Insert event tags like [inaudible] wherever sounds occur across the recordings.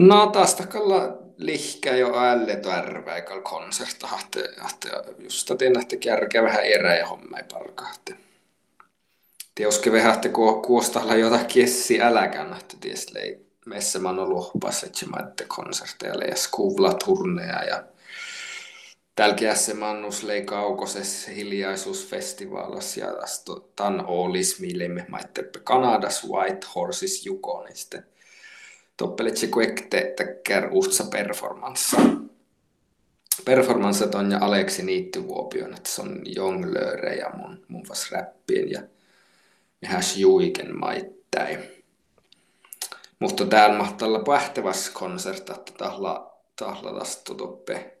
No taas takalla lihkä jo älletoärväikal konserta, että just tiedän, kärkeä vähän erä ja homma ei parkahti. Tioske vähän, että kuostalla jotakin kessi äläkään, että ties lei messä man on lohpas, että mä konserteja ja skuvla turneja ja Tälkeässä mannus lei kaukoses hiljaisuusfestivaalas ja tan olis millemme maitteppe Kanadas White Horses Jukoniste. Toppelitsi kuekte täkkär uutsa performanssa. Performansset on ja Aleksi Niittyvuopion, että se on jonglööre ja mun, mun vas räppien ja häs juiken maittai. Mutta täällä mahtaa olla pähtäväs konsertta, että tahla, tahla tästä toppe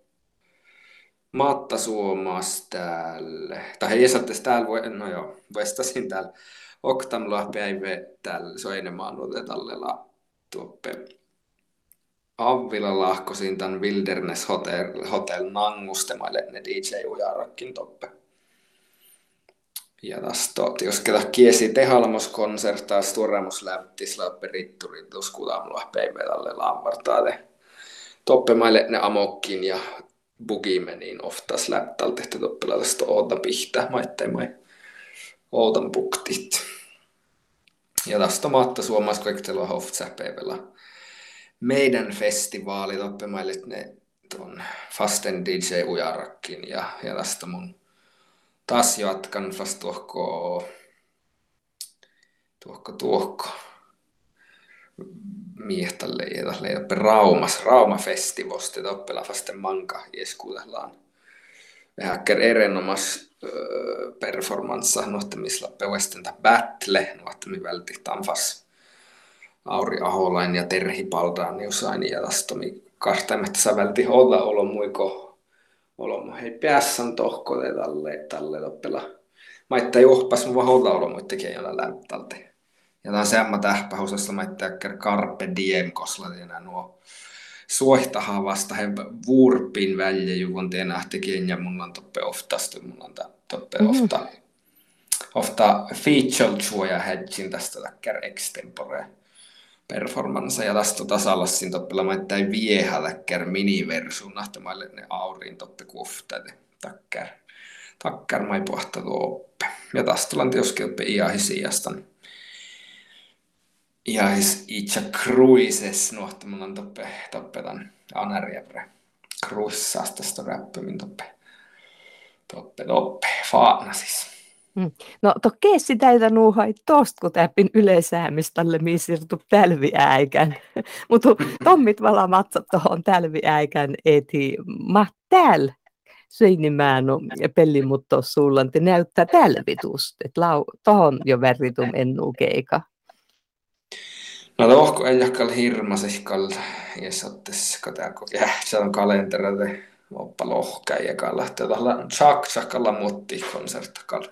Matta Suomas täällä. Tai ei saatte täällä, voi, no joo, vastasin täällä. Oktamla päivä täällä soinemaan tälle tuoppe Avvila lahkosin tämän Wilderness Hotel, Hotel Nangustemaille ne DJ Ujarakkin toppe. Ja tästä jos ketä kiesi tehalmos konsertaa sturemus läptis lappe ritturit tuskutamla päivä tälle lamvartaa toppe maille ne amokkin ja bugimeniin ofta släptal tehty toppelaista oota pihtä maitteemai ootan buktit. Ja tästä maatta suomais kaiktelua hoftsäpäivällä. Meidän festivaali toppemaille ne tuon Fasten DJ Ujarakkin ja, ja tästä mun taas jatkan fast tuohko tuohko tuohko miehtalle ja leijoppe Raumas, Rauma-festivosti toppela fasten manka jeskuutellaan. Vähäkker erinomas performanssa nuottamislappe Westenta Battle, nuottami välti Tanfas Auri Aholain ja Terhi Paldaan usain ja tastomi kahtaimet sävelti olla olo muiko olo hei päässän tohko tälle tälle toppela. Maitta johpas mu vaholla olo muittekin jolla lämpälte jotain semma tähpähusessa maittajakkar Carpe Diem koslatena nuo suohtahan vasta he vuurpin välja juvon tienahtikin ja mulla on toppe oftasta, mulla on toppe mm-hmm. ofta, ofta feature suoja hedgin tästä takkar extempore performance ja tästä tasallassin toppella maittain viehäläkkär miniversuun nahtamaille ne auriin toppe kuftade takkar takkar mai pohta oppe. Ja tästä tullaan tietysti oppe iahisiastan ja itse cruises nuohtamulan toppe toppetan anarjäpre cruissaas tästä räppymin toppe toppe toppe faana siis. Mm. No to keessi täitä nuuhai tosta, kun täppin yleisäämistalle miisirtu tälviäikän. [laughs] Mutta tommit vala matsat tohon tälviäikän eti ma täällä Seinimään pelli mutta sulla näyttää tälvitust, että tohon jo verritum ennu keika. No tohko ei jakal hirmasihkal ja sattes katako on kalenterade oppa lohka ja kalla tällä chaksakalla mutti konserttakal.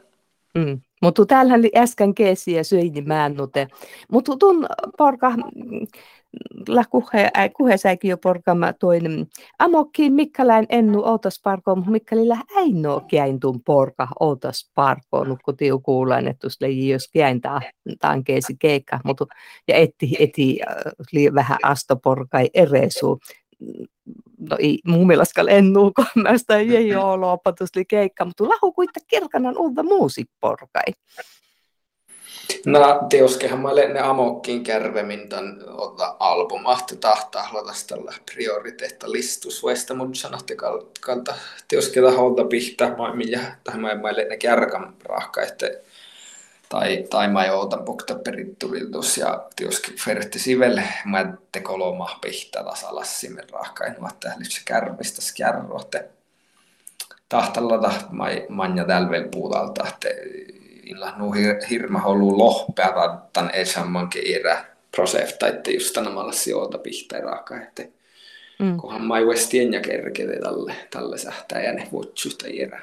Mm. Mutta täällä äsken keesi ja söini männute. Mutta tuon porka la kuhe, kuhe jo porkama toinen. Amokkiin Mikkalään ennu outas parko, mutta Mikkalilla äinno kiäintun porka outas parko, nukku tiu kuulen, että leiji jos kiäintää taan keesi keikka, mutta ja etti, eti li vähän astoporkai eresu. No ei mun mielestä ennu, kun mä sitä ei ole lopatus li keikka, mutta lahu kuitta kirkanan uutta muusikporkai. No teoskehan mä ne amokkiin kärvemmin tämän albumahti tahtaa tällä prioriteetta listusvuesta, mutta sanotte kalta teoskella holta pihtä, millä tai mä mä ne kärkan rahka, että tai, tai mä joutan pukta perittuviltus ja tioski ferti sivelle. Mä te koloma pihtä tasalassimme rahkain, että se kärvistä skärrote. Tahtalla taht manja tälvel puutalta, että illa nu hirma halu lohpeata tämän esammankin erä prosefta, että just tänä sijoilta pihteeraaka, että mm. kunhan mä ei ja kerkede tälle, tälle sähtää ja ne vutsusta erä.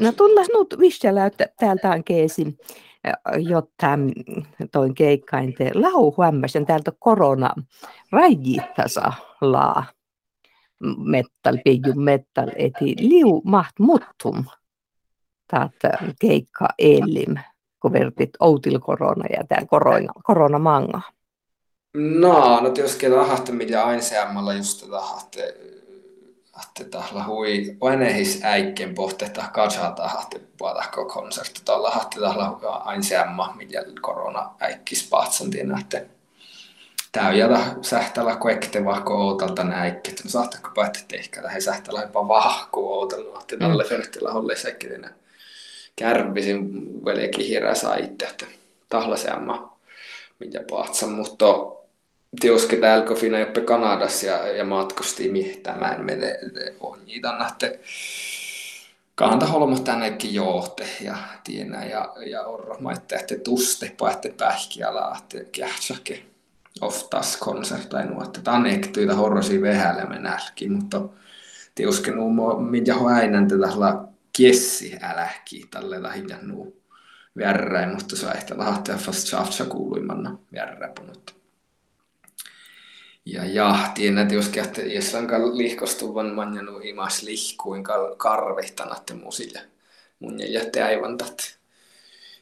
No tullas nyt vissellä täältä on keesi, jotta toin keikkain te lau huommasin täältä korona rajitasa laa metal, piju metal, eti liu maht muttum taat keikka elim, kun vertit outil korona ja tämä korona, korona manga. No, no tietysti tahte, mitä ainseammalla just tahatte, att tahla hui oenehis äikken pohtetta katsaa tahte puolahko konsertti tuolla hahti tahla ainseamma, mitä korona äikkis pahtsan että tää on jätä sähtällä kuekte vahko outalta näikki, että no saattako päätti tehkä lähe sähtällä jopa vahku outalta, että tälle mm. fertillä holle sekin kärvisin veljekin hirä saitte, että tahla se amma, mitä pahtsan, mutta tioske täällä fina joppe Kanadassa ja, ja matkusti mihtään mene on niitä nähte kanta holmo tännekin johte ja tienä ja, ja orro. Maitte että tuste paette pähkiala että kähtsake oftas konsertai nuotte tanektyitä horrosi vehälle menälki mutta tioske nuo minkä hoäinän tällä kiessi älähki tälle lähinnä nuu värräin mutta se ehkä lahtia fast chavcha kuuluimanna värräpunut ja ja, tiedän, jos kähtä, jos on lihkostuvan manjanu imas lihkuin karvihtanat musille. Mun jätte aivan tat.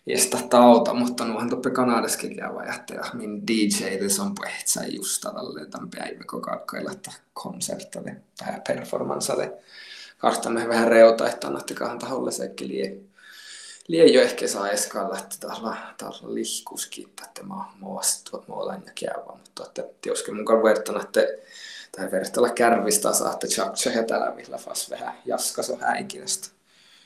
Jästä tauta, mutta nuohan toppe Kanadaskin käy ja min DJ on puhtsä just tälle tämän päivä kokakkailla konsertalle tai performansalle. Kartamme vähän reuta, että annatte kahden taholle sekin lie liian ehkä saa eskalla, että tällä, tällä lihkuskin, että mä muualan ja kiävä, mutta että tioske mukaan vertana, että tai vertailla kärvistä saatte tjatsa ja täällä millä fas vähän jaskaso häikinestä.